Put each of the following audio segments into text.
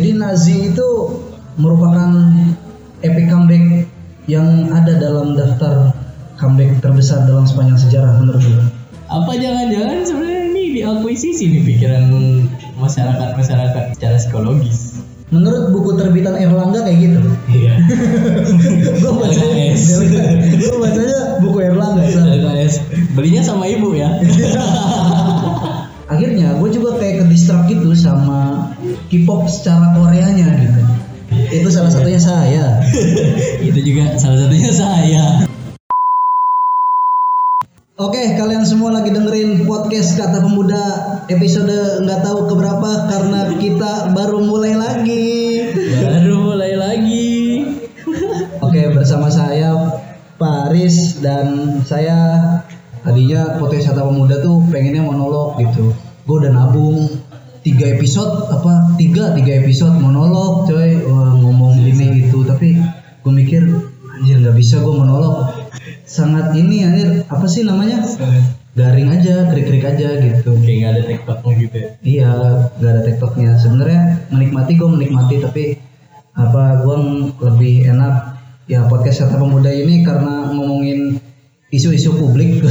Jadi Nazi itu merupakan epic comeback yang ada dalam daftar comeback terbesar dalam sepanjang sejarah menurut gue. Apa jangan-jangan sebenarnya ini diakuisisi nih pikiran masyarakat-masyarakat secara psikologis. Menurut buku terbitan Erlangga kayak gitu. Iya. gue baca, gue bacanya buku Erlangga. LKS. Belinya sama ibu ya. Akhirnya gue juga kayak ke distract gitu sama K-pop secara Koreanya gitu. Itu salah satunya saya. Itu juga salah satunya saya. Oke, kalian semua lagi dengerin podcast Kata Pemuda episode nggak tahu keberapa karena kita baru mulai lagi. Baru mulai lagi. Oke, bersama saya Paris dan saya tadinya podcast Kata Pemuda tuh pengennya monolog gitu. Gue udah nabung tiga episode apa tiga tiga episode monolog coy Wah, ngomong ini gitu tapi gue mikir anjir nggak bisa gue monolog sangat ini anjir apa sih namanya garing aja krik-krik aja gitu Kayak nggak ada tiktoknya gitu ya. Iya, gak ada tiktoknya. Sebenarnya menikmati gue menikmati, tapi apa gue lebih enak ya podcast kata pemuda ini karena ngomongin isu-isu publik.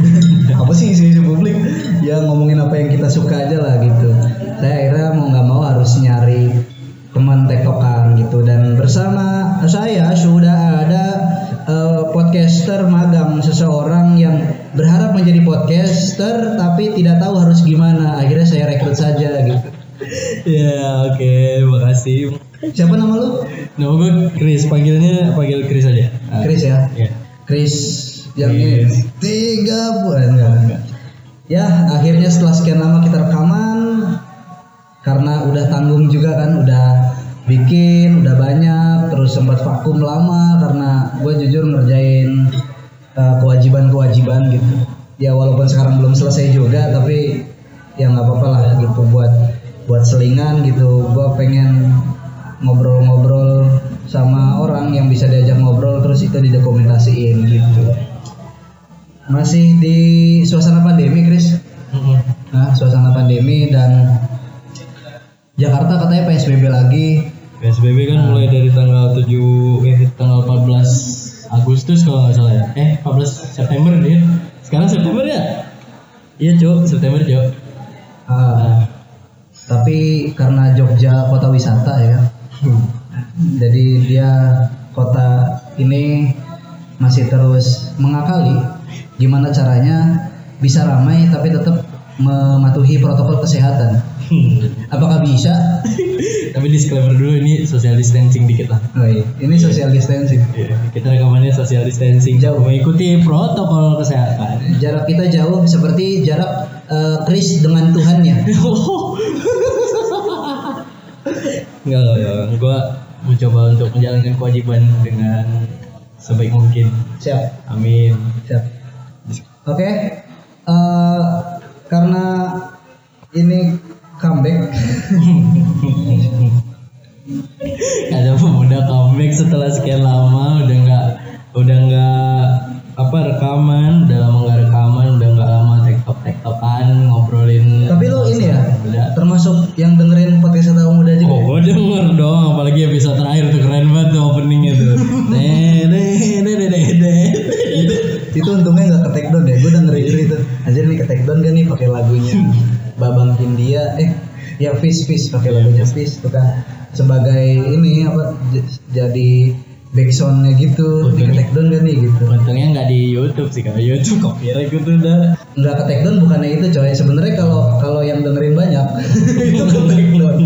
apa sih isu-isu publik? Ya ngomongin apa yang kita suka aja lah gitu. Saya akhirnya mau nggak mau harus nyari teman tektokan gitu. Dan bersama saya sudah ada eh, podcaster magang seseorang yang berharap menjadi podcaster tapi tidak tahu harus gimana. Akhirnya saya rekrut saja gitu. Ya oke, makasih. siapa nama lu? Nama gue Chris, panggilnya panggil Chris aja. Ah, Chris ya? Iya. Chris yang ini. Tiga bulan enggak. Ya akhirnya setelah sekian lama kita rekaman karena udah tanggung juga kan udah bikin udah banyak terus sempat vakum lama karena gue jujur ngerjain uh, kewajiban-kewajiban gitu. Ya walaupun sekarang belum selesai juga tapi ya nggak apa-apa lah gitu buat buat selingan gitu. Gue pengen ngobrol-ngobrol sama orang yang bisa diajak ngobrol terus itu didokumentasiin gitu. Masih di suasana pandemi Chris? Nah suasana pandemi dan Jakarta katanya PSBB lagi PSBB kan mulai dari tanggal 7 eh tanggal 14 Agustus kalau nggak salah ya. Eh 14 September nih. Sekarang September ya? Iya, Cok, September, Cok. Ah, tapi karena Jogja kota wisata ya kan jadi dia kota ini masih terus mengakali gimana caranya bisa ramai tapi tetap mematuhi protokol kesehatan apakah bisa Tapi disclaimer dulu ini social distancing dikit lah. oh, iya. ini social distancing Iya, kita rekamannya social distancing Jauh. mengikuti protokol kesehatan. jarak kita jauh seperti jarak eh, Chris dengan Tuhannya Enggak, enggak, enggak. Gua mencoba untuk menjalankan kewajiban dengan sebaik mungkin. siap Amin. Siap. Oke. Eh, karena ini comeback. ada pemuda comeback setelah sekian lama udah nggak udah nggak apa rekaman udah lama nggak rekaman udah nggak lama tektok tektokan ngobrolin Tapi lu ini ya, Udah. termasuk yang dengerin podcast Kata Muda juga. Oh, gue denger dong, apalagi episode terakhir tuh keren banget tuh openingnya tuh. Itu untungnya nggak ke take down ya. Gue denger itu. Anjir nih ke take down gak nih pakai lagunya Babang Hindia. Eh, ya Fish Fish pakai lagunya Fish tuh kan sebagai ini apa jadi backsoundnya gitu di ke take down gak nih gitu. Untungnya nggak di YouTube sih, kalau YouTube copyright gitu udah. nggak ke take down bukannya itu coy. Sebenarnya kalau kalau yang dengerin banyak itu ke take down.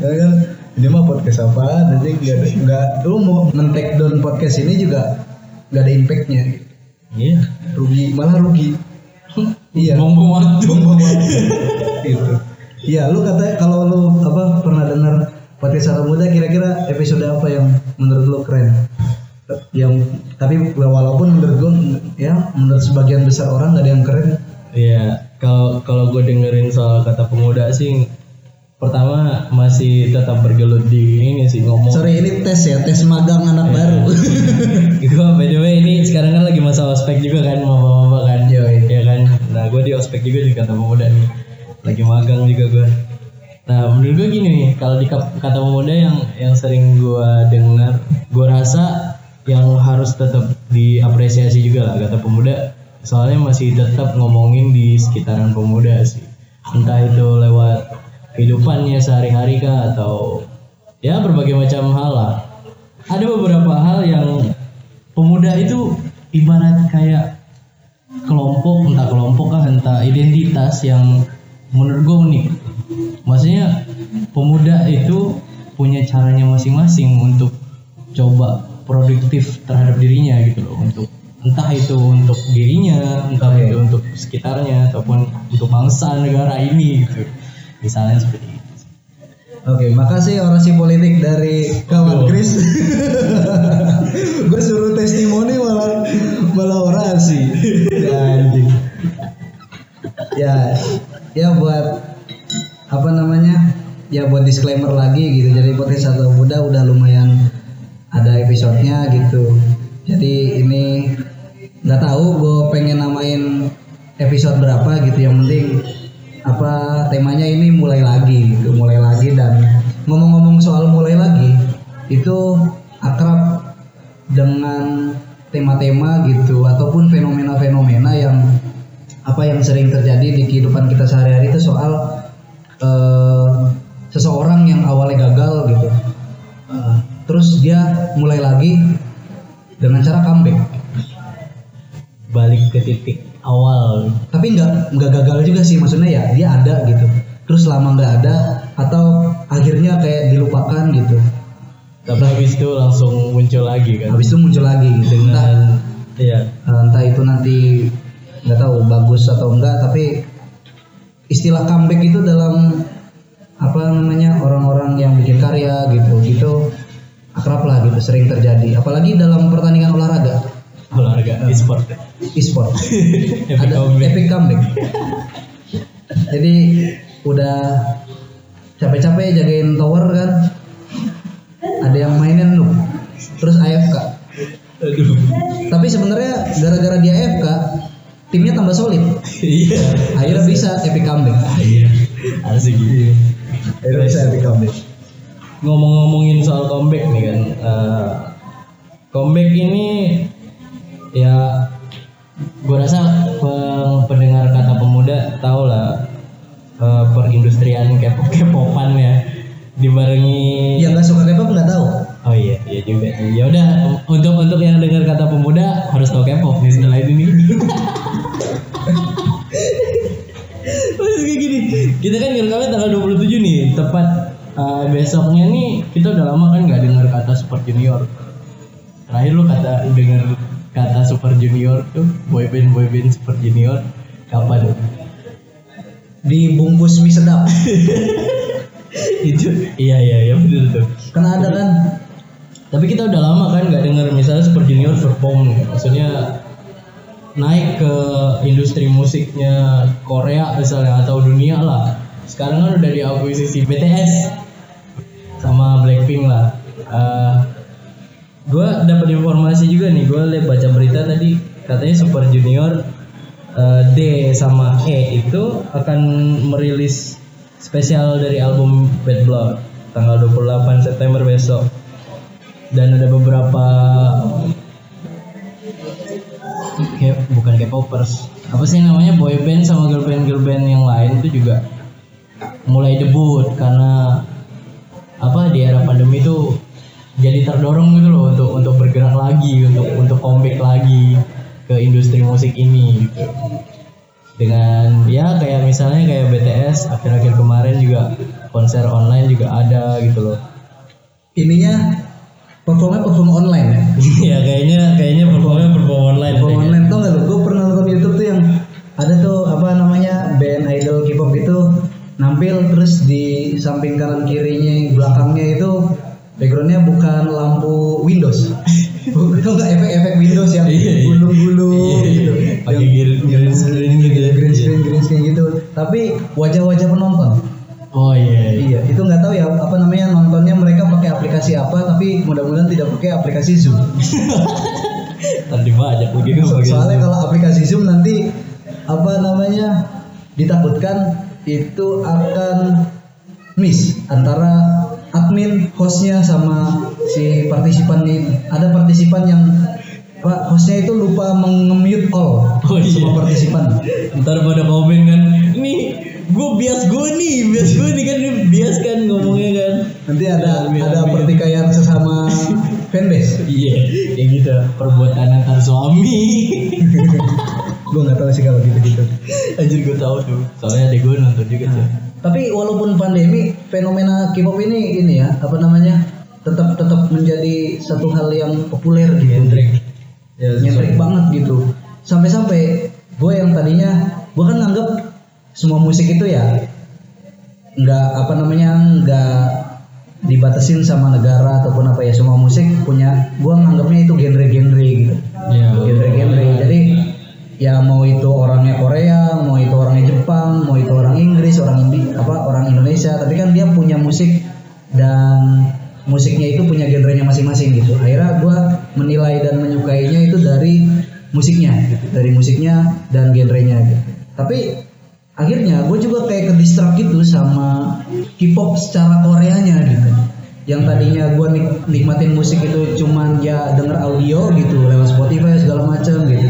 Ya kan? Ini mah podcast apa nanti nggak nggak lu mau men take down podcast ini juga nggak ada impactnya. Iya. rugi malah rugi iya Buang-buang waktu. Buang-buang waktu. gitu iya lu katanya kalau lu apa pernah dengar podcast Satu Muda kira-kira episode apa yang menurut lu keren yang tapi walaupun menurut gua ya menurut sebagian besar orang nggak ada yang keren Iya, kalau kalau gue dengerin soal kata pemuda sih pertama masih tetap bergelut di ini sih ngomong. Sorry ini tes ya, tes magang anak baru. gue by the way ini sekarang kan lagi masa ospek juga kan ya kan nah gue di ospek juga di kata pemuda nih lagi magang juga gue Nah, menurut gue gini nih, kalau di kata pemuda yang yang sering gue dengar, gue rasa yang harus tetap diapresiasi juga lah kata pemuda. Soalnya masih tetap ngomongin di sekitaran pemuda sih. Entah itu lewat kehidupannya sehari-hari kah atau ya berbagai macam hal lah. Ada beberapa hal yang pemuda itu ibarat kayak kelompok entah kelompok kah entah identitas yang menurut gue unik. Maksudnya pemuda itu punya caranya masing-masing untuk coba produktif terhadap dirinya gitu loh. Untuk entah itu untuk dirinya entah Oke. itu untuk sekitarnya ataupun untuk bangsa negara ini gitu. Misalnya seperti Oke, makasih orasi politik dari kawan. Chris. Gue suruh testimoni malah malah orasi. Ya, anjing. Ya, ya buat apa namanya? Ya buat disclaimer lagi gitu. Jadi podcast satu muda udah lumayan ada episodenya gitu. Jadi ini nggak tahu gue pengen namain episode berapa gitu. Yang penting apa temanya ini mulai lagi gitu mulai lagi dan ngomong-ngomong soal mulai lagi itu akrab dengan tema-tema gitu ataupun fenomena-fenomena yang apa yang sering terjadi di kehidupan kita sehari-hari itu soal eh, seseorang yang awalnya gagal gitu. Eh, terus dia mulai lagi dengan cara comeback. Balik ke titik awal. Tapi nggak nggak gagal juga sih maksudnya ya dia ada gitu. Terus lama nggak ada atau akhirnya kayak dilupakan gitu. Tapi habis itu langsung muncul lagi kan? Habis itu muncul lagi gitu. Entah iya. eh, entah itu nanti nggak tahu bagus atau enggak tapi istilah comeback itu dalam apa namanya orang-orang yang bikin karya gitu gitu akrab lah gitu sering terjadi. Apalagi dalam pertandingan olahraga olahraga e-sport. E-sport. Epic ada comeback. epic comeback. Jadi udah capek-capek jagain tower kan? Ada yang mainin lu. Terus AFK aduh. Tapi sebenarnya gara-gara dia AFK timnya tambah solid. Iya. Akhirnya bisa epic comeback. Iya. Asik. Gitu akhirnya bisa epic comeback. Ngomong-ngomongin soal comeback nih kan eh, comeback ini ya gue rasa pendengar kata pemuda tau lah eh, perindustrian K-pop K-popan ya. Dibarengi yang nggak suka K-pop nggak tahu. Oh iya iya juga ya udah untuk untuk yang dengar kata pemuda harus tahu K-pop nih setelah ini. Nih Terus kayak gini, kita kan ngerekamnya tanggal 27 nih, tepat uh, besoknya nih kita udah lama kan nggak dengar kata Super Junior. Terakhir lu kata dengar kata Super Junior tuh, boyband boyband Super Junior kapan? dibungkus mie sedap Itu iya iya iya bener tuh. kan ada kan Tapi kita udah lama kan nggak dengar misalnya Super Junior perform, maksudnya naik ke industri musiknya Korea misalnya atau dunia lah. Sekarang kan udah diakuisisi BTS sama Blackpink lah. Eh gue dapat informasi juga nih, gue lihat baca berita tadi katanya Super Junior eh, D sama E itu akan merilis spesial dari album Bad Blood tanggal 28 September besok. Dan ada beberapa kayak bukan K-popers. Apa sih namanya? Boy band sama girl band girl band yang lain itu juga mulai debut karena apa di era pandemi itu jadi terdorong gitu loh untuk untuk bergerak lagi untuk untuk comeback lagi ke industri musik ini. Gitu dengan ya kayak misalnya kayak BTS akhir-akhir kemarin juga konser online juga ada gitu loh. Ininya performnya perform online ya? Ya kayaknya kayaknya performnya perform online perform kayaknya. online tuh nggak tuh gue pernah nonton YouTube tuh yang ada tuh apa namanya band idol K-pop gitu nampil terus di samping kanan kirinya belakangnya itu backgroundnya bukan lampu Windows Tau nggak efek-efek Windows yang Iya, iya. gulung-gulung Iya, gitu Pakai Yang- green- yang green screen gitu ya. green screen green screen gitu tapi wajah-wajah penonton oh iya, iya. Itu nggak tahu ya apa namanya nontonnya mereka pakai aplikasi apa, tapi mudah-mudahan tidak pakai aplikasi Zoom. tadi banyak begitu Soalnya kalau aplikasi Zoom nanti apa namanya ditakutkan itu akan miss antara admin hostnya sama si partisipannya itu. Ada partisipan yang pak hostnya itu lupa menge-mute all Oh, iya. semua partisipan. Ntar pada komen kan ini gue bias gue nih bias gue nih kan Ini bias kan ngomongnya kan. Nanti ada Amin, ada amin. pertikaian sesama fanbase. Iya kayak gitu perbuatan antar suami gue nggak tahu sih kalau gitu gitu. Anjir gue tahu tuh. Soalnya adek gue nonton juga tuh. tapi walaupun pandemi fenomena K-pop ini ini ya apa namanya tetap tetap menjadi satu hal yang populer gitu. Hendrik ya nyentrik banget gitu. Sampai-sampai gue yang tadinya gue kan nganggep semua musik itu ya nggak apa namanya nggak dibatasin sama negara ataupun apa ya semua musik punya gue nganggapnya itu genre-genre gitu. Ya. Genre-genre ya mau itu orangnya Korea mau itu orangnya Jepang mau itu orang Inggris orang Indi apa orang Indonesia. Tapi kan dia punya musik dan musiknya itu punya genrenya masing-masing gitu. Akhirnya gue menilai dan menyukainya itu dari musiknya gitu dari musiknya dan genrenya gitu. Tapi akhirnya gue juga kayak ke distract gitu sama K-pop secara Koreanya gitu. Yang tadinya gue nikmatin musik itu cuman ya denger audio gitu lewat Spotify segala macam gitu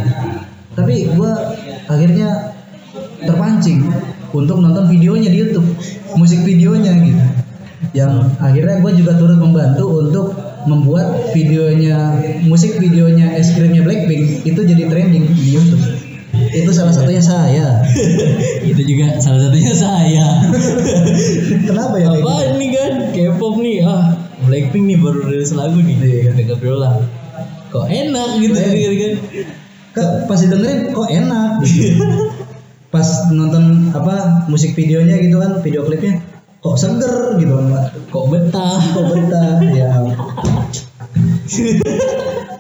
tapi gue akhirnya terpancing untuk nonton videonya di YouTube musik videonya gitu. Yang akhirnya gue juga turut membantu untuk membuat videonya musik videonya es krimnya Blackpink itu jadi trending di YouTube. Itu salah satunya saya. Itu juga salah satunya saya. Kenapa ya apa ini kan K-pop nih ah. Blackpink nih baru rilis lagu nih. Iya. denger dulu lah kok enak gitu kan Ke- pas didengerin kok enak gitu. pas nonton apa musik videonya gitu kan video klipnya kok seger gitu Mbak. kok betah kok betah ya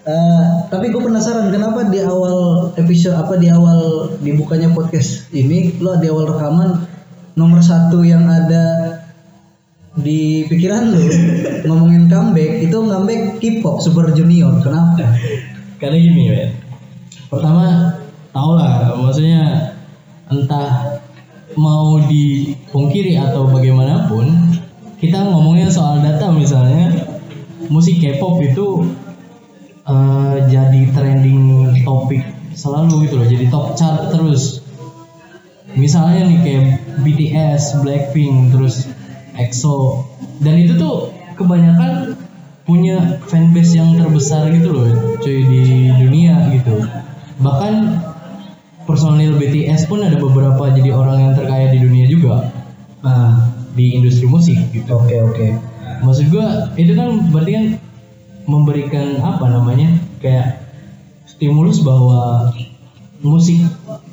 Eh, tapi gue penasaran kenapa di awal episode apa di awal dibukanya podcast ini lo di awal rekaman nomor satu yang ada di pikiran lo ngomongin comeback itu comeback K-pop Super Junior kenapa? karena gini men pertama tau lah maksudnya entah mau dipungkiri atau bagaimanapun kita ngomongnya soal data misalnya. Musik K-pop itu eh, jadi trending topik selalu gitu loh jadi top chart terus. Misalnya nih kayak BTS, Blackpink, terus EXO dan itu tuh kebanyakan punya fanbase yang terbesar gitu loh cuy di dunia gitu bahkan personil BTS pun ada beberapa jadi orang yang terkaya di dunia juga. Nah, di industri musik gitu. Oke oke. maksud gua itu kan berarti kan memberikan apa namanya kayak stimulus bahwa musik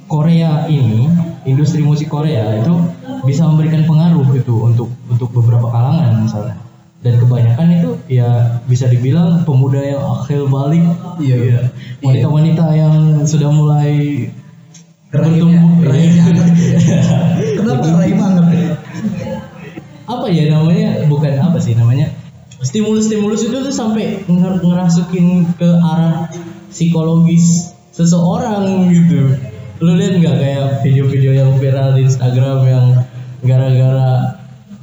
Korea ini industri musik Korea itu bisa memberikan pengaruh itu untuk untuk beberapa kalangan misalnya dan kebanyakan itu ya bisa dibilang pemuda yang akhir balik Iya. wanita-wanita yang sudah mulai Rahimnya, bertumbuh. rahimnya anget ya. Kenapa rahim anget? apa ya namanya bukan apa sih namanya stimulus-stimulus itu tuh sampai nger- ngerasukin ke arah psikologis seseorang gitu lu lihat nggak kayak video-video yang viral di Instagram yang gara-gara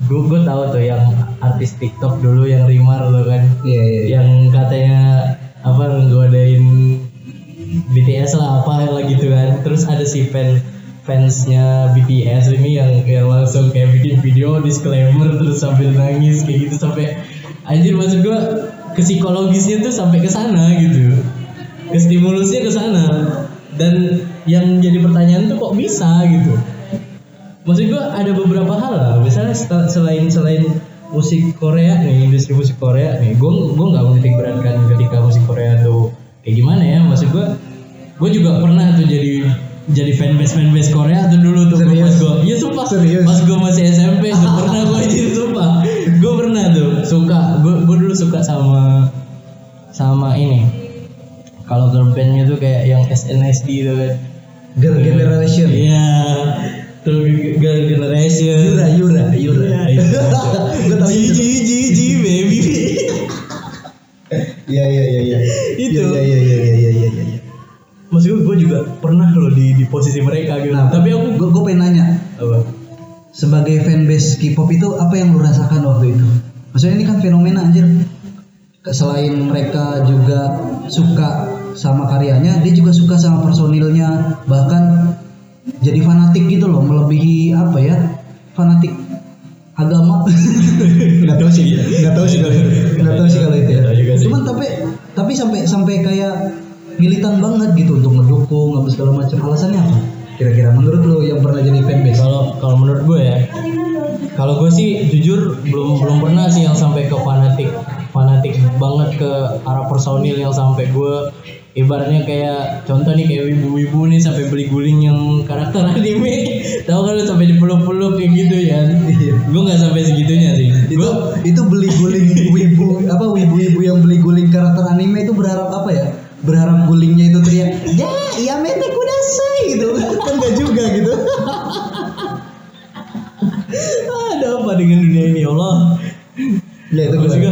gue gue tahu tuh yang artis TikTok dulu yang Rimar tuh kan Iya iya. iya. yang katanya apa nggodain BTS lah apa lah gitu kan terus ada si fan fansnya BTS ini yang yang langsung kayak bikin video disclaimer terus sambil nangis kayak gitu sampai anjir maksud gua ke psikologisnya tuh sampai ke sana gitu ke stimulusnya ke sana dan yang jadi pertanyaan tuh kok bisa gitu maksud gua ada beberapa hal lah misalnya sel- selain selain musik Korea nih industri musik Korea nih gua gua nggak menitik beratkan ketika musik Korea tuh kayak gimana ya maksud gua gua juga pernah tuh jadi jadi fanbase fanbase Korea tuh dulu tuh Serius? pas gua iya sumpah Serius? pas gua masih SMP tuh pernah gua jadi sumpah gua pernah tuh suka gua gua dulu suka sama sama ini kalau girl bandnya tuh kayak yang SNSD tuh kan Girl Generation. Iya. Tuh girl generation. Yura Yura Yura. Ji itu. ji ji ji baby. Iya iya iya iya. Itu. Iya iya iya iya iya iya. iya. Maksud gue, gue juga pernah loh di di posisi mereka gitu. Nah, Tapi aku gue gue pengen nanya apa? sebagai fanbase K-pop itu apa yang lu rasakan waktu itu maksudnya ini kan fenomena anjir selain mereka juga suka sama karyanya dia juga suka sama personilnya bahkan jadi fanatik gitu loh melebihi apa ya fanatik agama. Nggak tahu sih nggak tahu sih kalau nggak tahu sih kalau itu ya. Cuman tapi tapi sampai sampai kayak militan banget gitu untuk mendukung apa segala macam. Alasannya apa? Kira-kira menurut lo yang pernah jadi fanbase Kalau kalau menurut gue ya, kalau gue sih jujur belum belum pernah sih yang sampai ke fanatik. Fanatik banget ke arah personil yang sampai gue ibaratnya kayak contoh nih kayak wibu-wibu nih sampai beli guling yang karakter anime. Tahu kan lu sampai dipeluk-peluk kayak gitu ya? Gue nggak sampai segitunya sih. Itu gue itu beli guling wibu apa wibu-wibu yang beli guling karakter anime itu berharap apa ya? Berharap gulingnya itu teriak ya iya mete kudasai gitu. Kan enggak juga gitu. Ada apa dengan dunia ini? Ya Allah. Ya itu juga.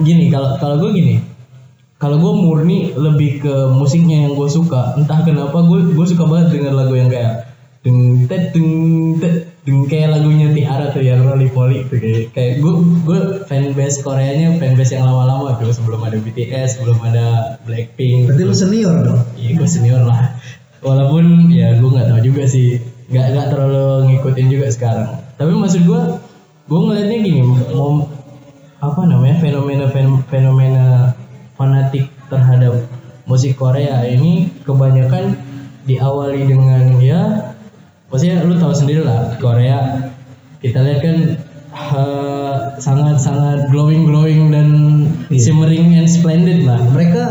Gini kalau kalau gue gini kalau gue murni lebih ke musiknya yang gue suka. Entah kenapa gue gue suka banget dengan lagu yang kayak deng tet deng tet deng kayak lagunya Tiara tuh yang Rolly Polly tuh kayak kayak gue gue fanbase Koreanya fanbase yang lama-lama. Tuh sebelum ada BTS sebelum ada Blackpink. Berarti lu senior dong? Iya gue senior lah. Walaupun ya gue nggak tahu juga sih. Nggak nggak terlalu ngikutin juga sekarang. Tapi maksud gue Gue ngeliatnya gini mau Apa namanya fenomena fen- fenomena fanatik terhadap musik Korea ini kebanyakan diawali dengan ya maksudnya lu tahu sendiri lah Korea kita lihat kan eh, sangat-sangat glowing glowing dan shimmering and splendid lah. Mereka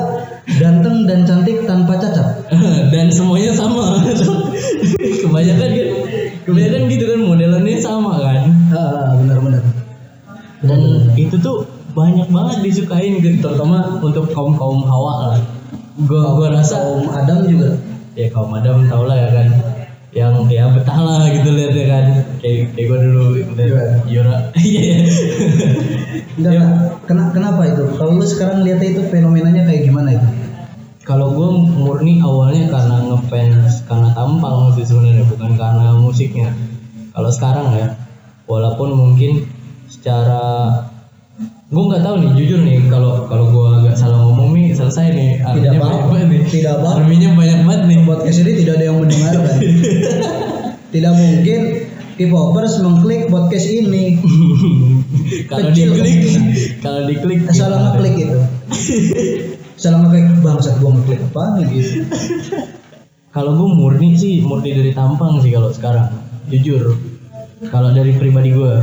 ganteng dan cantik tanpa cacat. Dan semuanya sama. Kebanyakan kan kebanyakan gitu kan modelannya sama kan. Ah benar-benar. Dan itu tuh banyak banget disukain gitu terutama untuk kaum kaum hawa lah. Gua gua rasa kaum Adam juga? Ya kaum madam tau lah ya kan. Yang ya betah lah gitu lihat ya kan. Kayak kayak gua dulu lihat Yura. Iya Enggak, enggak. Kena- kenapa itu? Kalau lu sekarang lihatnya itu fenomenanya kayak gimana itu? Kalau gue murni awalnya karena ngefans karena tampang sih sebenarnya bukan karena musiknya. Kalau sekarang ya walaupun mungkin secara gue nggak tahu nih jujur nih kalau kalau gue agak salah ngomong nih selesai nih arminya apa-apa. banyak banget nih. Tidak apa-apa. arminya banyak banget nih. Podcast ini tidak ada yang mendengarkan. Tidak mungkin K-popers mengklik podcast ini. Kalau diklik kalau diklik salah ngeklik itu. Salah ngeklik bangsat gua ngeklik apa gitu Kalau gue murni sih murni dari tampang sih kalau sekarang jujur. Kalau dari pribadi gue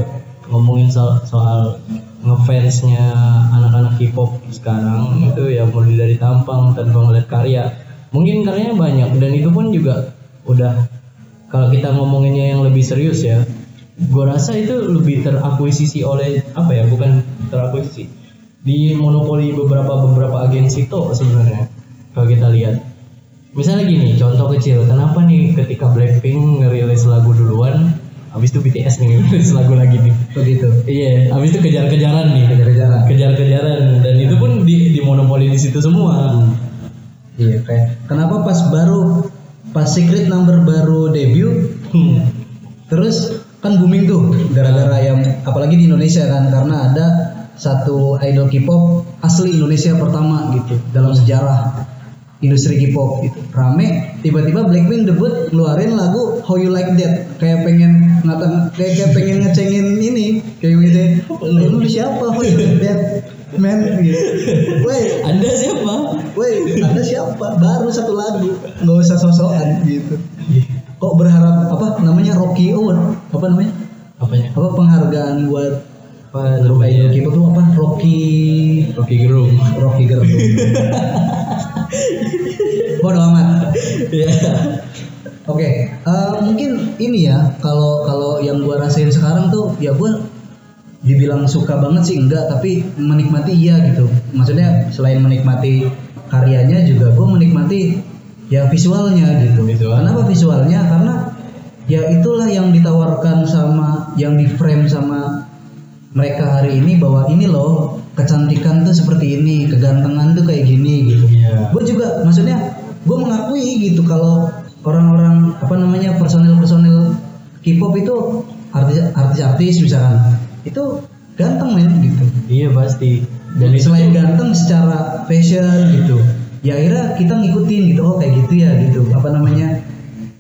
ngomongin soal, soal ngefansnya anak-anak K-pop sekarang itu ya murni dari tampang tanpa ngeliat karya. Mungkin karyanya banyak dan itu pun juga udah kalau kita ngomonginnya yang lebih serius ya, gue rasa itu lebih terakuisisi oleh apa ya bukan terakuisisi di monopoli beberapa beberapa agensi tuh sebenarnya kalau kita lihat misalnya gini contoh kecil kenapa nih ketika Blackpink ngerilis lagu duluan habis itu BTS nih lagu lagi nih. Begitu iya habis itu kejar-kejaran nih. Kejar-kejaran. Kejar-kejaran. Dan itu pun di, di monopoli di situ semua. Iya kayak kenapa pas baru pas secret number baru debut? Hmm. terus kan booming tuh gara-gara yang apalagi di Indonesia kan karena ada satu idol K-pop asli Indonesia pertama gitu dalam sejarah industri K-pop gitu rame tiba-tiba Blackpink debut ngeluarin lagu How You Like That kayak pengen ngata kayak, kayak pengen ngecengin ini kayak gitu "Eh, lu siapa How You Like That man gitu Woi anda siapa Woi, Anda siapa? Baru satu lagu, nggak usah sosokan gitu. Kok berharap apa namanya Rocky Award? Apa namanya? apanya Apa penghargaan buat apa namanya K-pop itu apa? Rocky Rocky Gerung Rocky Gerung. Bodoh amat. ya Oke, eh, mungkin ini ya kalau kalau yang gua rasain sekarang tuh ya gua dibilang suka banget sih enggak, tapi menikmati iya gitu. Maksudnya selain menikmati karyanya juga gua menikmati ya visualnya gitu. Visual. Kenapa visualnya? Karena ya itulah yang ditawarkan sama yang di frame sama mereka hari ini bahwa ini loh kecantikan tuh seperti ini, kegantengan tuh kayak gini gitu Iya. gue juga maksudnya gue mengakui gitu kalau orang-orang apa namanya personil-personil K-pop itu artis artis-artis misalkan itu ganteng men gitu. Iya pasti. Dan itu selain ganteng secara fashion gitu ya akhirnya kita ngikutin gitu oh kayak gitu ya gitu. Apa namanya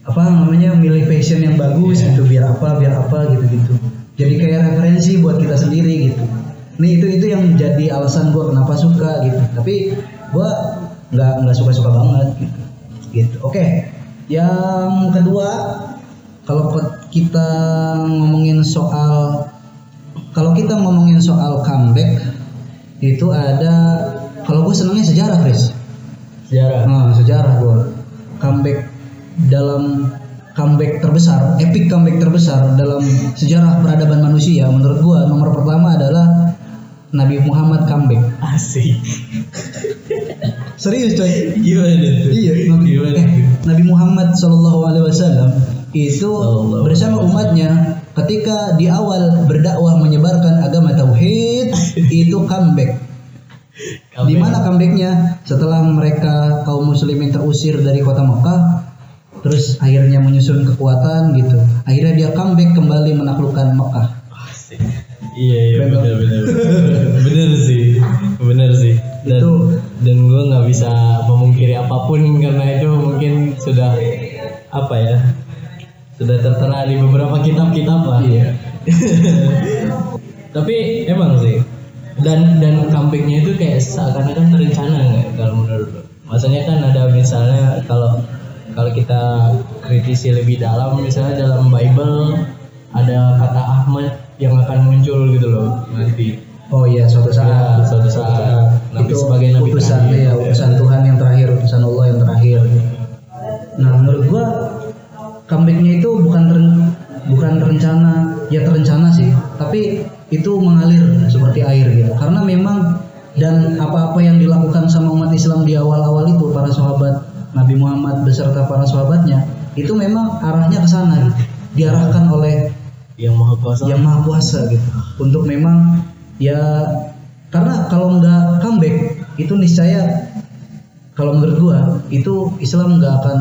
apa namanya milih fashion yang bagus Iya. gitu biar apa biar apa gitu gitu jadi kayak referensi buat kita sendiri gitu. Nih itu itu yang jadi alasan gua kenapa suka gitu. Tapi gua nggak nggak suka suka banget gitu. Gitu. Oke yang kedua kalau kita ngomongin soal kalau kita ngomongin soal comeback itu ada kalau gue senangnya sejarah Chris sejarah? Nah sejarah gue comeback dalam comeback terbesar epic comeback terbesar dalam sejarah peradaban manusia menurut gue nomor pertama adalah Nabi Muhammad comeback. Asik serius coy? Gimana tuh iya Nabi, gimana eh, Nabi Muhammad Shallallahu Alaihi Wasallam itu bersama umatnya ketika di awal berdakwah menyebarkan agama tauhid itu comeback. Di mana comebacknya? Setelah mereka kaum muslimin terusir dari kota Mekah terus akhirnya menyusun kekuatan gitu. Akhirnya dia comeback kembali menaklukkan Mekah. Iya iya Keren benar benar. Benar sih benar sih. Dan Itu- dan gue nggak bisa memungkiri apa pun karena itu mungkin sudah apa ya sudah tertera di beberapa kitab-kitab lah. Iya. Tapi emang sih dan dan comebacknya itu kayak seakan-akan terencana nggak kalau menurut lo? Maksudnya kan ada misalnya kalau kalau kita kritisi lebih dalam misalnya dalam Bible ada kata Ahmad yang akan muncul gitu loh nanti oh iya suatu saat Ya, suatu saat. Nabi itu sebagai nabi utusan terakhir. ya utusan Tuhan yang terakhir utusan Allah yang terakhir. Nah menurut gua comebacknya itu bukan ren- bukan rencana ya terencana sih tapi itu mengalir seperti air gitu. Karena memang dan apa-apa yang dilakukan sama umat Islam di awal-awal itu para sahabat Nabi Muhammad beserta para sahabatnya itu memang arahnya ke sana gitu. Diarahkan oleh yang maha kuasa. Yang maha kuasa gitu. Untuk memang ya karena kalau nggak comeback itu niscaya kalau menurut gua itu Islam nggak akan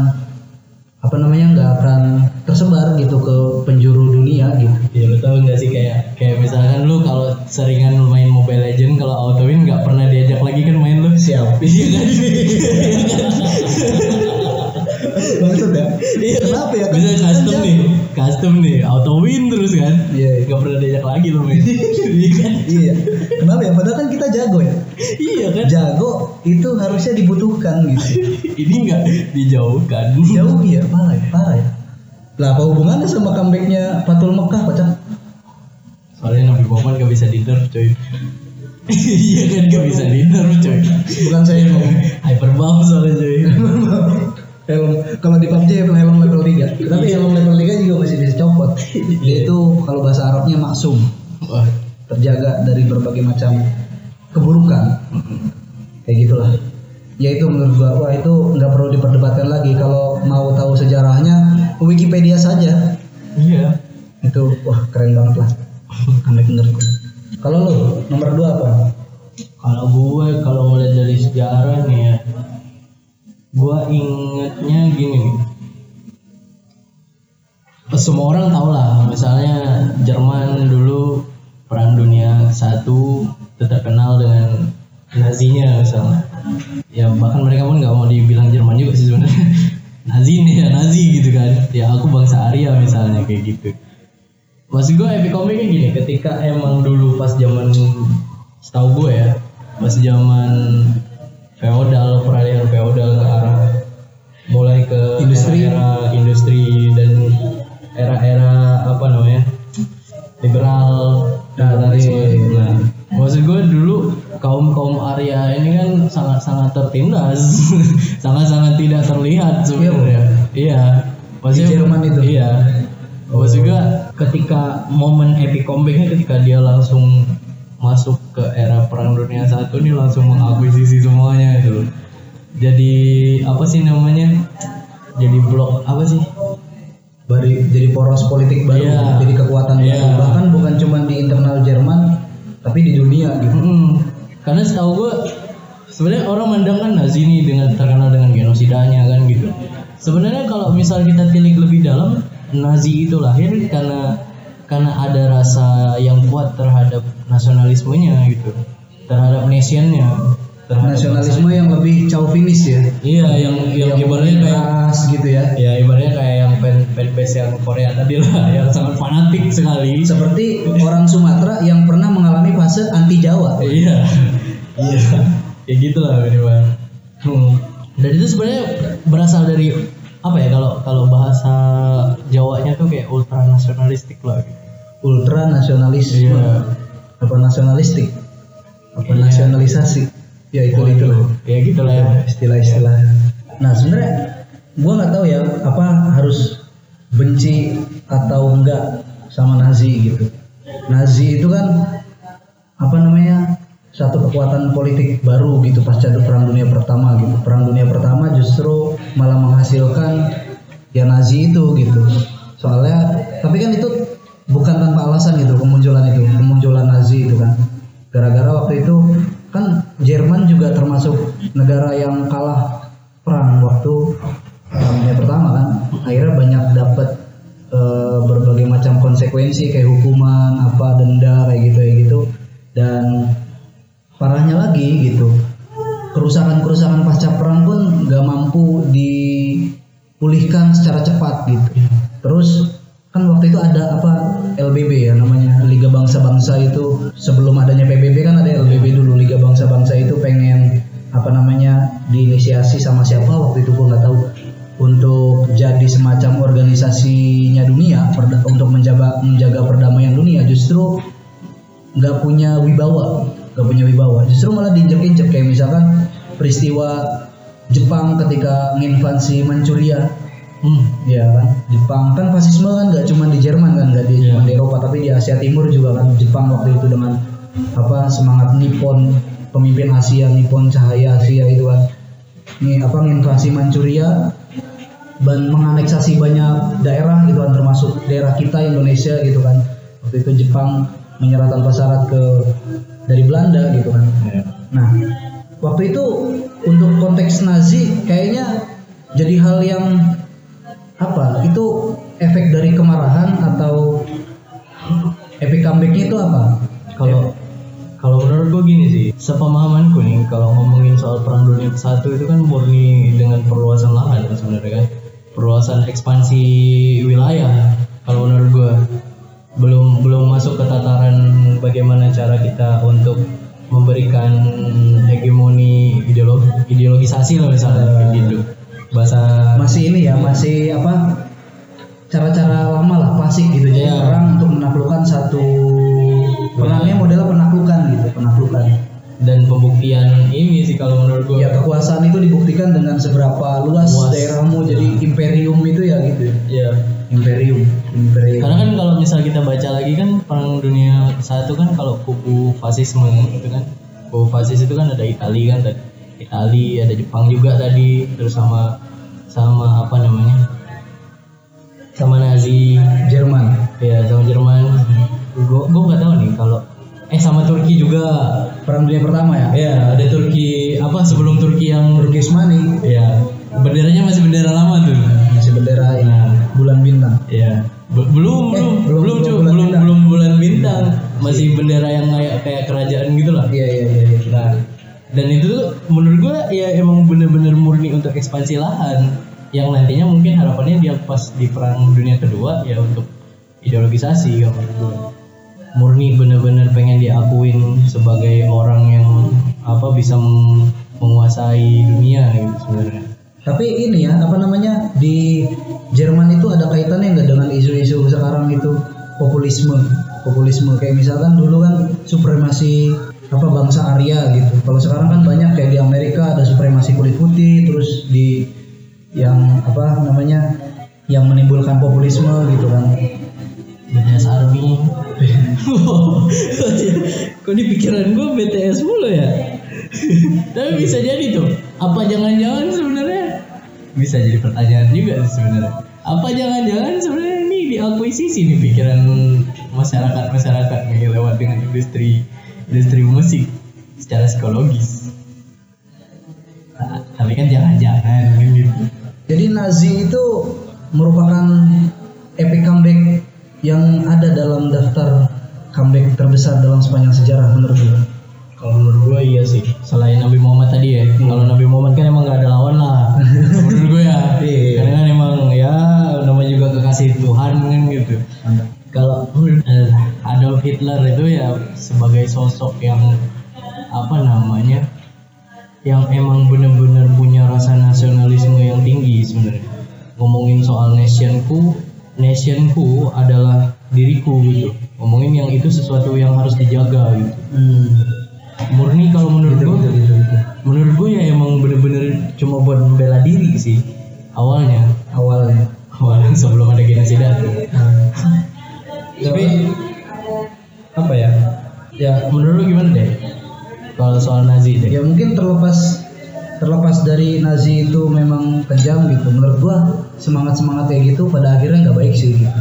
apa namanya nggak akan tersebar gitu ke penjuru dunia gitu. Ya lu tau gak sih kayak kayak misalkan lu kalau seringan main Mobile Legend kalau auto win nggak pernah diajak lagi kan main lu? Siap. Iya kan maksud ya? Iya. kenapa ya? Bisa Kan custom nih custom nih auto win terus kan? Iya iya. nggak pernah diajak lagi lu main iya kan? Iya. Kenapa ya? Padahal kan kita jago ya? Iya kan? Jago itu harusnya dibutuhkan gitu. Ini nggak dijauhkan. Jauh ya? Parah ya? Parah ya? Lah apa hubungannya sama comebacknya Fatul Mekah pacak soalnya Nabi Muhammad gak bisa di nerf coy. Iya kan? Gak bisa di nerf coy. Bukan saya yang ngomong. Hyperbomb soalnya coy helm. Kalau di PUBG helm level 3 tapi helm level 3 juga masih bisa copot dia itu kalau bahasa Arabnya maksum. Terjaga dari berbagai macam keburukan. Kayak gitulah. Ya itu menurut gua wah itu nggak perlu diperdebatkan lagi. Kalau mau tahu sejarahnya Wikipedia saja. Iya. Itu wah keren banget lah. Comeback menurut gua. Kalau lo nomor dua apa? Kalau gue kalau ngeliat dari sejarah nih ya, gue ingetnya gini. Semua orang tahu lah, misalnya Jerman dulu perang dunia satu tetap kenal dengan Nazinya misalnya. Ya bahkan mereka pun nggak mau dibilang Jerman juga sih sebenarnya. Nazi nih ya Nazi gitu kan. Ya aku bangsa Arya misalnya kayak gitu. Maksud gue epic comicnya gini, ketika emang dulu pas zaman setahu gue ya, pas zaman feodal peralihan feodal ke arah mulai ke Industri. era industri dan era-era apa namanya? Liberal kapitalis nah. Maksud gue dulu kaum kaum Arya ini kan sangat sangat tertindas. Sangat sangat tidak terlihat sebenarnya. Iya. Maksudnya Jerman itu? iya. Maksud gue ketika momen epic comebacknya ketika dia langsung masuk ke era perang dunia satu nih langsung mengakuisisi semuanya itu jadi apa sih namanya jadi blok apa sih Bari, jadi poros politik baru Iya. jadi kekuatan Iya. baru bahkan bukan cuma di internal Jerman tapi di dunia gitu Mm-mm. Karena setahu gue sebenarnya orang mandang kan Nazi ini dengan terkenal dengan genosidanya kan gitu. Sebenarnya kalau misal kita tilik lebih dalam, Nazi itu lahir karena karena ada rasa yang kuat terhadap nasionalismenya gitu. Terhadap nationnya terhadap nasionalisme yang lebih chauvinis ya? Iya yang yang ibaratnya kayak gitu ya? Ya ibaratnya kayak yang fan fanbase yang Korea tadi lah yang sangat fanatik sekali. Seperti orang Sumatera yang pernah mengalami fase anti Jawa. Iya iya. Ya gitulah ini bang hmm. dan itu sebenarnya berasal dari apa ya kalau kalau bahasa Jawanya tuh kayak ultra nasionalistik lah gitu. ultra nasionalisme Iya. Apa nasionalistik? Apa Iya. nasionalisasi? Ya itu Oh, itu. lah ya gitulah ya. Istilah-istilah. Nah sebenarnya gua nggak tahu ya apa harus benci atau enggak sama Nazi gitu. Nazi itu kan apa namanya satu kekuatan politik baru gitu pasca perang dunia pertama gitu. Perang dunia pertama justru malah menghasilkan ya Nazi itu gitu. Soalnya tapi kan itu bukan tanpa alasan gitu kemunculan itu kemunculan Nazi itu kan. Gara-gara waktu itu kan Jerman juga termasuk negara yang kalah perang waktu perang dunia pertama kan. Akhirnya banyak dapat eh, berbagai macam konsekuensi kayak hukuman apa denda kayak gitu kayak gitu. Dan parahnya lagi gitu kerusakan-kerusakan pasca perang pun nggak mampu dipulihkan secara cepat gitu. Terus kan waktu itu ada apa LBB ya namanya Liga Bangsa-Bangsa itu. Sebelum adanya PBB kan ada LBB dulu Liga Bangsa-Bangsa itu pengen apa namanya diinisiasi sama siapa waktu itu gua nggak tahu. Untuk jadi semacam organisasinya dunia untuk menjaga menjaga perdamaian dunia justru nggak punya wibawa nggak punya wibawa. Justru malah diinjek-injek kayak misalkan peristiwa Jepang ketika menginvasi Manchuria hmm. ya kan? Jepang. Kan fasisme kan nggak cuma di Jerman kan nggak di cuma di Eropa tapi di Asia Timur juga kan. Jepang waktu itu dengan apa semangat Nippon pemimpin Asia Nippon cahaya Asia itu kan. Ini apa menginvasi Manchuria dan menganeksasi banyak daerah gitu kan termasuk daerah kita Indonesia gitu kan. Waktu itu Jepang menyerah tanpa syarat ke dari Belanda gitu kan. Ya. Nah, waktu itu untuk konteks Nazi kayaknya jadi hal yang apa? Itu efek dari kemarahan atau epic comebacknya itu apa? kalau kalau menurut gue gini sih sepemahamanku nih kalau ngomongin soal perang dunia satu itu kan murni dengan perluasan lahan kan sebenarnya kan perluasan ekspansi wilayah kalau menurut gue belum belum masuk ke tataran bagaimana cara kita untuk memberikan hegemoni ideologi ideologisasi lah misalnya kayak bahasa Masih ini ya, masih apa? Cara-cara lama lah, klasik gitu. Jadi Iya. perang untuk menaklukkan satu perangnya modelnya penaklukan gitu, penaklukan. dan pembuktian ini sih kalau menurut gue Ya kekuasaan itu dibuktikan dengan seberapa luas Luas. daerahmu jadi imperium itu ya gitu. ya. ya Imperium, imperium. Karena kan kalau misal kita baca lagi kan perang dunia satu kan kalau kubu fasisme itu kan kubu fasis itu kan ada Itali kan ada Itali ada Jepang juga tadi terus sama sama apa namanya sama Nazi Jerman. ya sama Jerman gue gue nggak tahu nih kalau eh sama Turki juga Perang Dunia Pertama ya. ya ada Turki apa sebelum Turki yang Turki Usmani ya benderanya masih bendera lama tuh masih bendera nah bulan bintang. Ya, Be- belum, Eh, belum, belum- belum, belum bulan belum, bintang. belum bulan bintang, masih bendera yang kayak kayak kerajaan gitu lah. Iya iya iya. iya. Nah, dan itu tuh menurut gua ya emang bener-bener murni untuk ekspansi lahan, yang nantinya mungkin harapannya dia pas di perang dunia kedua ya untuk ideologisasi kalau menurut gua. Murni bener-bener pengen diakuin sebagai orang yang apa bisa meng- menguasai dunia gitu sebenarnya. Tapi ini ya apa namanya di Jerman itu ada kaitannya nggak dengan isu-isu sekarang itu populisme, populisme kayak misalkan dulu kan supremasi apa bangsa Arya gitu. Kalau sekarang kan banyak kayak di Amerika ada supremasi kulit putih, terus di yang apa namanya yang menimbulkan populisme gitu kan. BTS Army. Kok di pikiran gue BTS mulu ya? Tapi bisa jadi tuh. Apa jangan-jangan sebenarnya bisa jadi pertanyaan juga sebenarnya. Apa jangan-jangan sebenarnya ini diakuisisi nih pikiran masyarakat masyarakat nih lewat dengan industri industri musik secara psikologis. Nah, tapi kan jangan-jangan gitu. Jadi Nazi itu merupakan epic comeback yang ada dalam daftar comeback terbesar dalam sepanjang sejarah menurut lu? Kalau menurut gue iya sih. Selain Nabi Muhammad tadi ya. Kalau Nabi Muhammad kan emang gak ada lawan lah. menurut gue ya. Iya. Karena kan emang ya namanya juga kekasih Tuhan kan gitu. Kalau Adolf Hitler itu ya sebagai sosok yang apa namanya yang emang bener-bener punya rasa nasionalisme yang tinggi sebenarnya. Ngomongin soal nationku nationku adalah diriku gitu. Ngomongin yang itu sesuatu yang harus dijaga gitu. Hmm. murni kalau menurut gue menurut gue ya emang bener-bener cuma buat membela diri sih awalnya. Awalnya. awalnya sebelum ada genosida tuh tapi apa ya? Ya. menurut lu gimana deh kalau soal Nazi deh Ya mungkin terlepas terlepas dari Nazi itu memang kejam gitu. Menurut gua semangat semangat kayak gitu pada akhirnya nggak baik sih gitu.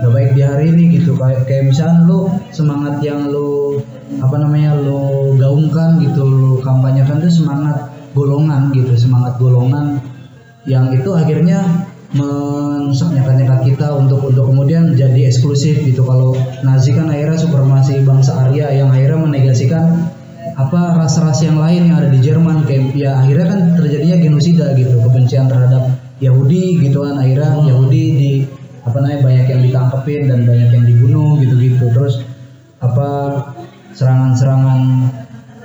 Nggak baik di hari ini gitu. Kayak kayak misalnya lu semangat yang lu apa namanya lu gaungkan gitu, lu kampanyekan tuh semangat golongan gitu, semangat golongan yang itu akhirnya menyekat-nyekat kita untuk untuk kemudian jadi eksklusif gitu kalau Nazi kan akhirnya supremasi bangsa Arya yang akhirnya menegasikan apa ras-ras yang lain yang ada di Jerman kayak ya akhirnya kan terjadinya genosida gitu kebencian terhadap Yahudi gitu kan akhirnya Yahudi di apa namanya banyak yang ditangkepin dan banyak yang dibunuh gitu-gitu. Terus apa serangan-serangan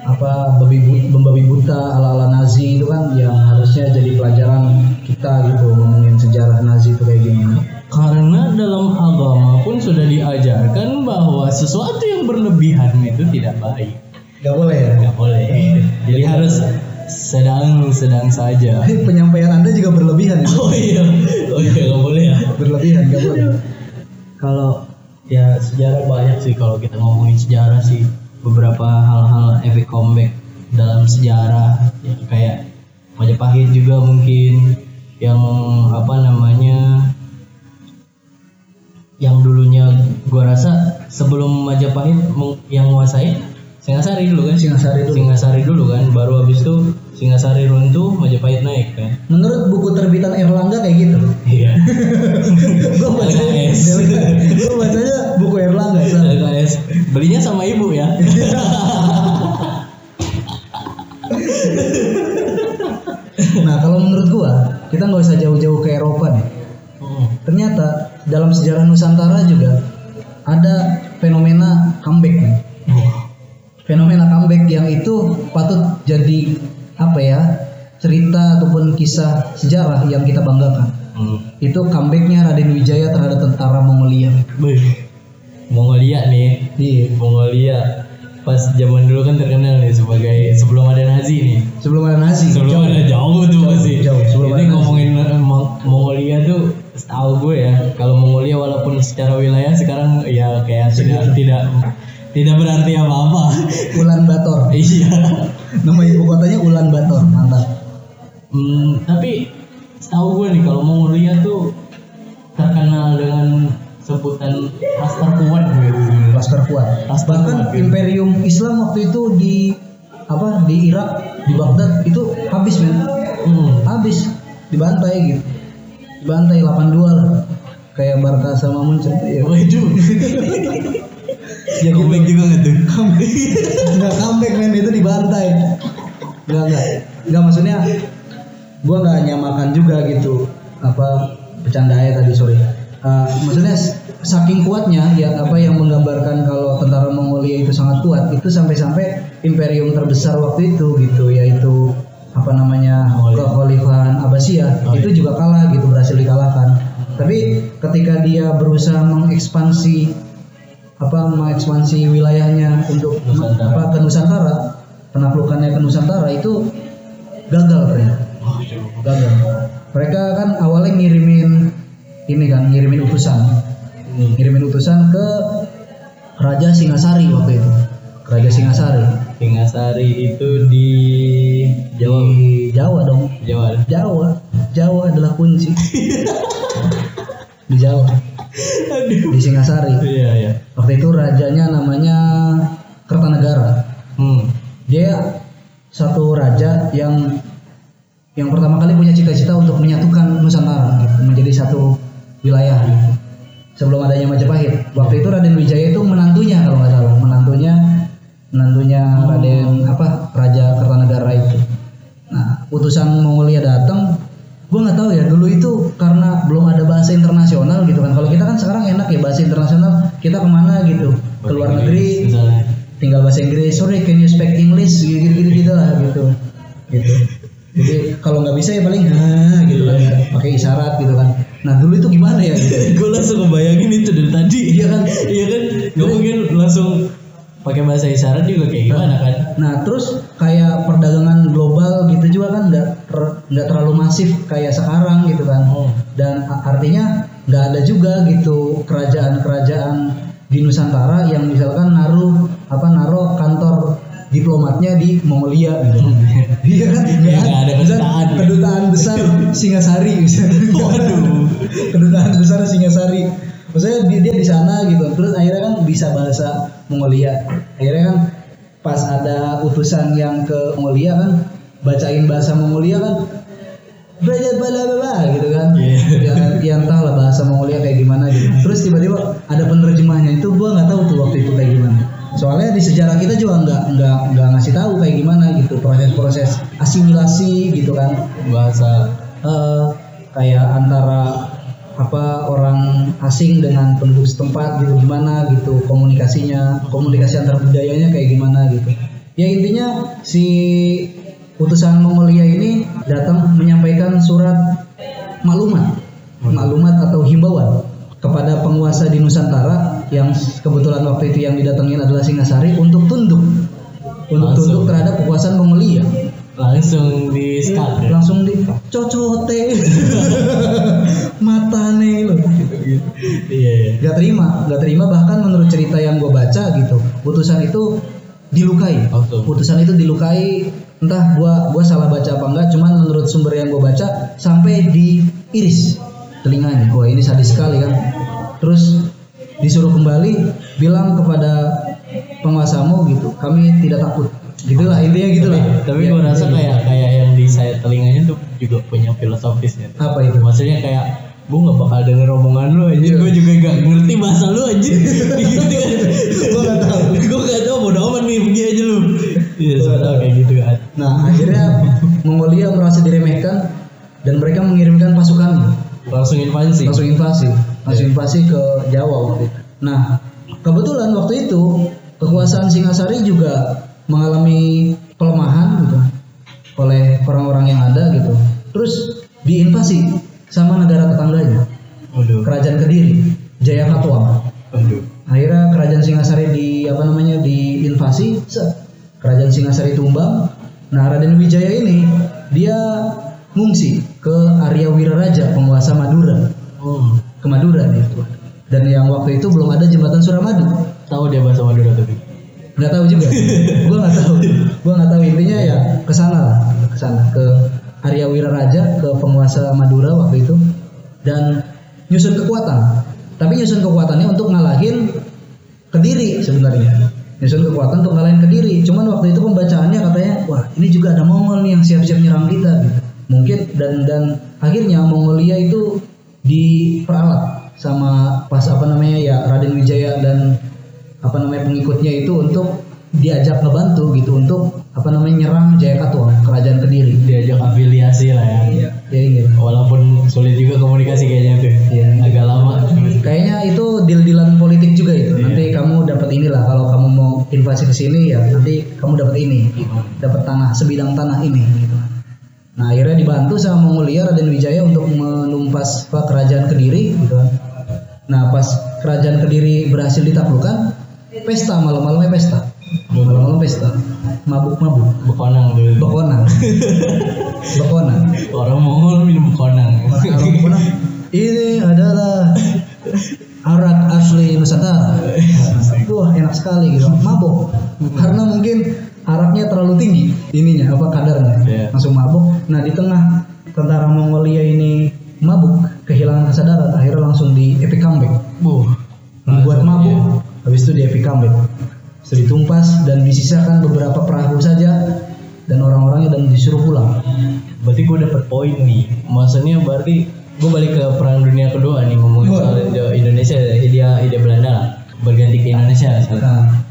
apa babi membabi buta ala-ala Nazi itu kan yang harusnya jadi pelajaran kita gitu ngomongin sejarah Nazi itu kayak gimana. Karena dalam agama pun sudah diajarkan bahwa sesuatu yang berlebihan itu tidak baik. Gak boleh ya? Nggak boleh. Jadi harus sedang-sedang saja. penyampaian anda juga berlebihan ya? Oh iya, oh iya nggak boleh ya. berlebihan gak boleh. Kalau ya sejarah banyak sih kalau kita ngomongin sejarah sih. Beberapa hal-hal efek comeback dalam sejarah. Ya, kayak Majapahit juga mungkin. Yang apa namanya yang dulunya gua rasa sebelum Majapahit yang nguasain Singasari dulu kan Singasari dulu. Singasari dulu kan baru habis itu Singasari runtuh Majapahit naik kan. Menurut buku terbitan Erlangga kayak gitu. Iya. Gue LKS. gue bacanya buku Erlangga. LKS belinya sama ibu ya. Nah kalau menurut gua kita nggak usah jauh-jauh ke Eropa nih. Hmm. ternyata dalam sejarah Nusantara juga ada fenomena comeback nih fenomena comeback yang itu patut jadi apa ya cerita ataupun kisah sejarah yang kita banggakan. Hmm. itu comebacknya Raden Wijaya terhadap tentara Mongolia. Wih, Mongolia nih. Iya. Mongolia. Pas zaman dulu kan terkenal nih sebagai sebelum ada Nazi nih. Sebelum ada Nazi. Sebelum ada jauh tuh masih jauh, sebelum ini ngomongin eh, Mong- Mongolia tuh setahu gue ya kalau Mongolia walaupun secara wilayah sekarang ya kayak tidak tidak tidak berarti apa-apa. Ulan Bator. Iya. Nama ibu kotanya Ulan Bator mantap. Hmm, tapi setahu gue nih kalau Mongolia tuh terkenal dengan sebutan ras terkuat gitu. Kuat. Laskar bahkan kuat, gitu. Imperium Islam waktu itu di apa di Irak di Baghdad itu habis men. Hmm. habis. Dibantai gitu. Dibantai 82 lah. Kayak Barca sama Munchen ya Waduh. Ya. Comeback juga nggak tuh? nggak comeback men. Itu dibantai. Nggak nggak. Nggak maksudnya gua nggak nyamakan juga gitu. Apa bercanda ya tadi sorry. Eh, maksudnya saking kuatnya ya apa yang menggambarkan kalau tentara Mongolia itu sangat kuat itu sampai-sampai imperium terbesar waktu itu gitu yaitu apa namanya kekhalifahan. Abbasiyah. Oh, itu juga kalah gitu berhasil dikalahkan. Tapi ketika dia berusaha mengekspansi apa mengekspansi wilayahnya untuk Nusantara. apa ke Nusantara penaklukannya ke Nusantara itu gagal ternyata gagal. Mereka kan awalnya ngirimin ini kan ngirimin utusan. Hmm. ngirimin utusan ke Raja Singasari waktu itu. Raja Singasari. Singasari itu di Jawa. di Jawa dong. Jawa. Jawa. Jawa adalah kunci. Di Jawa di Singasari Iya iya. waktu itu rajanya namanya Kertanegara Hmm. dia satu raja yang yang pertama kali punya cita-cita untuk menyatukan Nusantara gitu, menjadi satu wilayah gitu. sebelum adanya Majapahit. Waktu itu Raden Wijaya itu menantunya kalau nggak salah, menantunya menantunya Raden apa Raja Kertanegara itu. Nah, utusan Mongolia datang, gue nggak tahu ya dulu itu karena belum ada bahasa internasional gitu kan. Kalau kita kan sekarang enak ya bahasa internasional, kita ke mana gitu, ke luar negeri, Misalnya. tinggal bahasa Inggris. Sorry, can you speak English? Gitu-gitu gitu lah gitu, gitu. Jadi kalau nggak bisa ya paling ah gitu kan, pakai isyarat gitu kan. Nah dulu itu gimana ya? Gitu. gue langsung ngebayangin itu dari tadi iya kan iya kan nggak mungkin langsung pakai bahasa isyarat juga kayak gimana kan Nah terus kayak perdagangan global gitu juga kan nggak ter- nggak terlalu masif kayak sekarang gitu kan. Oh. Dan artinya nggak ada juga gitu kerajaan-kerajaan di Nusantara yang misalkan naruh apa naruh kantor diplomatnya di Mongolia gitu. Iya kan? Iya, nggak ada kedutaan. Kedutaan besar Singasari misalnya. Waduh. kedutaan besar Singasari. Maksudnya dia, dia di sana gitu. Terus akhirnya kan bisa bahasa Mongolia. Akhirnya kan pas ada utusan yang ke Mongolia kan bacain bahasa Mongolia kan bla bla bla gitu kan. Iya. Ya, ya entah lah bahasa Mongolia kayak gimana gitu. Terus tiba-tiba ada penerjemahnya itu gua nggak tahu tuh waktu itu kayak gimana. Soalnya di sejarah kita juga nggak nggak nggak ngasih tahu kayak gimana gitu proses-proses asimilasi gitu kan bahasa eh, kayak antara apa orang asing dengan penduduk setempat gitu gimana gitu komunikasinya komunikasi antar budayanya kayak gimana gitu ya intinya si utusan Mongolia ini datang menyampaikan surat maklumat maklumat atau himbauan kepada penguasa di Nusantara yang kebetulan waktu itu yang didatengin adalah Singasari untuk tunduk untuk Langsung. tunduk terhadap kekuasaan Mongolia langsung di start ya? langsung di cocote matane loh iya iya. gak terima gak terima bahkan menurut cerita yang gue baca gitu utusan itu dilukai. Oh, tuh. utusan itu dilukai entah gua gua salah baca apa enggak cuman menurut sumber yang gue baca sampai diiris telinganya. Wah ini sadis sekali kan. Terus disuruh kembali bilang kepada penguasamu gitu kami tidak takut. Gitulah intinya gitulah. Tapi Ya, gue rasa gitu. kayak kayak yang di sayap telinganya tuh juga punya filosofisnya apa itu? Maksudnya kayak gue nggak bakal denger omongan lu aja Iya. gue juga gak ngerti bahasa lu aja gitu kan. Gua nggak tahu. gue gak tahu bodo amat nih pergi aja lu. Iya sebenarnya kayak gitu kan Nah akhirnya Mongolia merasa diremehkan dan mereka mengirimkan pasukan. Langsung invasi. Langsung invasi, langsung invasi ke Jawa waktu itu. Nah kebetulan waktu itu kekuasaan Singasari juga mengalami pelemahan gitu oleh orang-orang yang ada gitu. Terus diinvasi sama negara tetangganya, waduh. Kerajaan Kediri, Jayakatwang. waduh. Akhirnya kerajaan Singasari di apa namanya diinvasi set. kerajaan Singasari tumbang. Nah Raden Wijaya ini dia ngungsi ke Arya Wiraraja penguasa Madura. Oh. Ke Madura dia dan yang waktu itu belum ada jembatan Suramadu. Tahu dia bahasa Madura tapi? Nggak tahu juga. Gua nggak tahu. Gua nggak tahu. Intinya ya ke sana lah. Ke sana ke Arya Wiraraja ke penguasa Madura waktu itu. Dan nyusun kekuatan. Tapi nyusun kekuatannya untuk ngalahin Kediri sebenarnya. Nyusun kekuatan untuk ngalahin Kediri. Cuman waktu itu pembacaannya katanya wah ini juga ada Mongol nih yang siap-siap nyerang kita. Gitu. Mungkin dan dan akhirnya Mongolia itu diperalat sama pas apa namanya ya Raden Wijaya dan apa namanya pengikutnya itu untuk diajak ngebantu gitu untuk apa namanya nyerang Jayakatwang kerajaan Kediri. Diajak afiliasi lah ya. Ya ini walaupun sulit juga komunikasi kayaknya tuh Iya. agak lama. Kayaknya itu deal-dealan politik juga itu. Iya. nanti kamu dapat inilah kalau kamu mau invasi ke sini ya nanti kamu dapat ini dapat tanah sebidang tanah ini gitu. Nah akhirnya dibantu sama Mongolia Raden Wijaya untuk menumpas kerajaan Kediri gitu. Kan nah pas kerajaan Kediri berhasil ditaklukkan pesta malam-malamnya pesta malam-malam pesta mabuk-mabuk. Bekonang dulu. Bekonang. Bekonang. Orang Mongol minum bekonang. Orang bekonang. Ini adalah arak asli Nusantara wah enak sekali gitu. Mabuk. Karena mungkin araknya terlalu tinggi ininya apa kadarnya. Iya. langsung mabuk. Nah di tengah tentara Mongolia ini mabuk kehilangan kesadaran akhirnya langsung di epic comeback. Buh, dibuat mabuk. iya. habis itu di epic comeback Setelah ditumpas dan disisakan beberapa perahu saja dan orang-orangnya dan disuruh pulang Berarti gue dapet poin nih. Maksudnya berarti gue balik ke perang dunia kedua nih ngomongin soal Indo- Indonesia Hindia Hindia Belanda berganti ke Indonesia. Nah,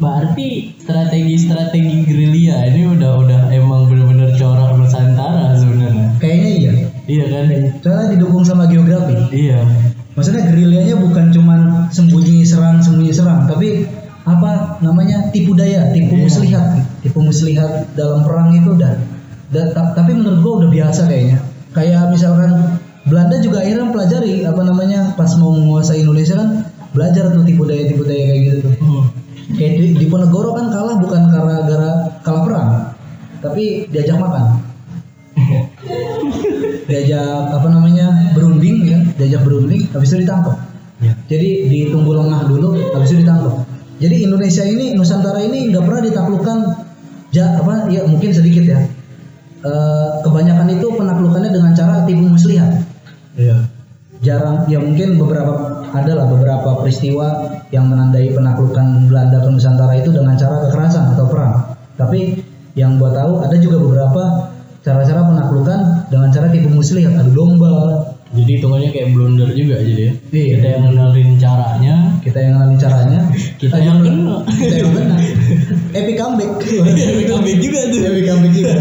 berarti strategi-strategi gerilya ini udah udah emang bener-bener corak Nusantara sebenarnya kayaknya iya. iya kan Soalnya didukung sama geografi. iya Maksudnya gerilyanya bukan cuman sembunyi serang sembunyi serang, tapi apa namanya tipu daya, tipu Iya. muslihat, tipu muslihat dalam perang itu udah, da- ta- tapi menurut gua udah biasa kayaknya. Kayak misalkan Belanda juga akhirnya pelajari apa namanya pas mau menguasai Indonesia kan belajar tuh tipu daya tipu daya kayak gitu tuh. Hmm. Kayak di, Diponegoro kan kalah bukan karena gara kalah perang, tapi diajak makan. diajak apa namanya berunding ya, diajak berunding, habis itu ditangkap. Iya. Jadi ditunggu lengah dulu, habis itu ditangkap. Jadi Indonesia ini Nusantara ini nggak pernah ditaklukkan ja, apa ya mungkin sedikit ya. Eh, kebanyakan itu penaklukannya dengan cara tipu muslihat. iya Jarang ya mungkin beberapa adalah beberapa peristiwa yang menandai penaklukan Belanda ke Nusantara itu dengan cara kekerasan atau perang. Tapi yang gua tahu ada juga beberapa cara-cara penaklukan dengan cara tipu muslihat, adu domba. Jadi hitungannya kayak blunder juga jadi ya Iya. kita yang ngenalin caranya Kita yang ngalami caranya, kita yang kena kita yang kena. Epic comeback. Epic comeback juga tuh. Epic comeback juga.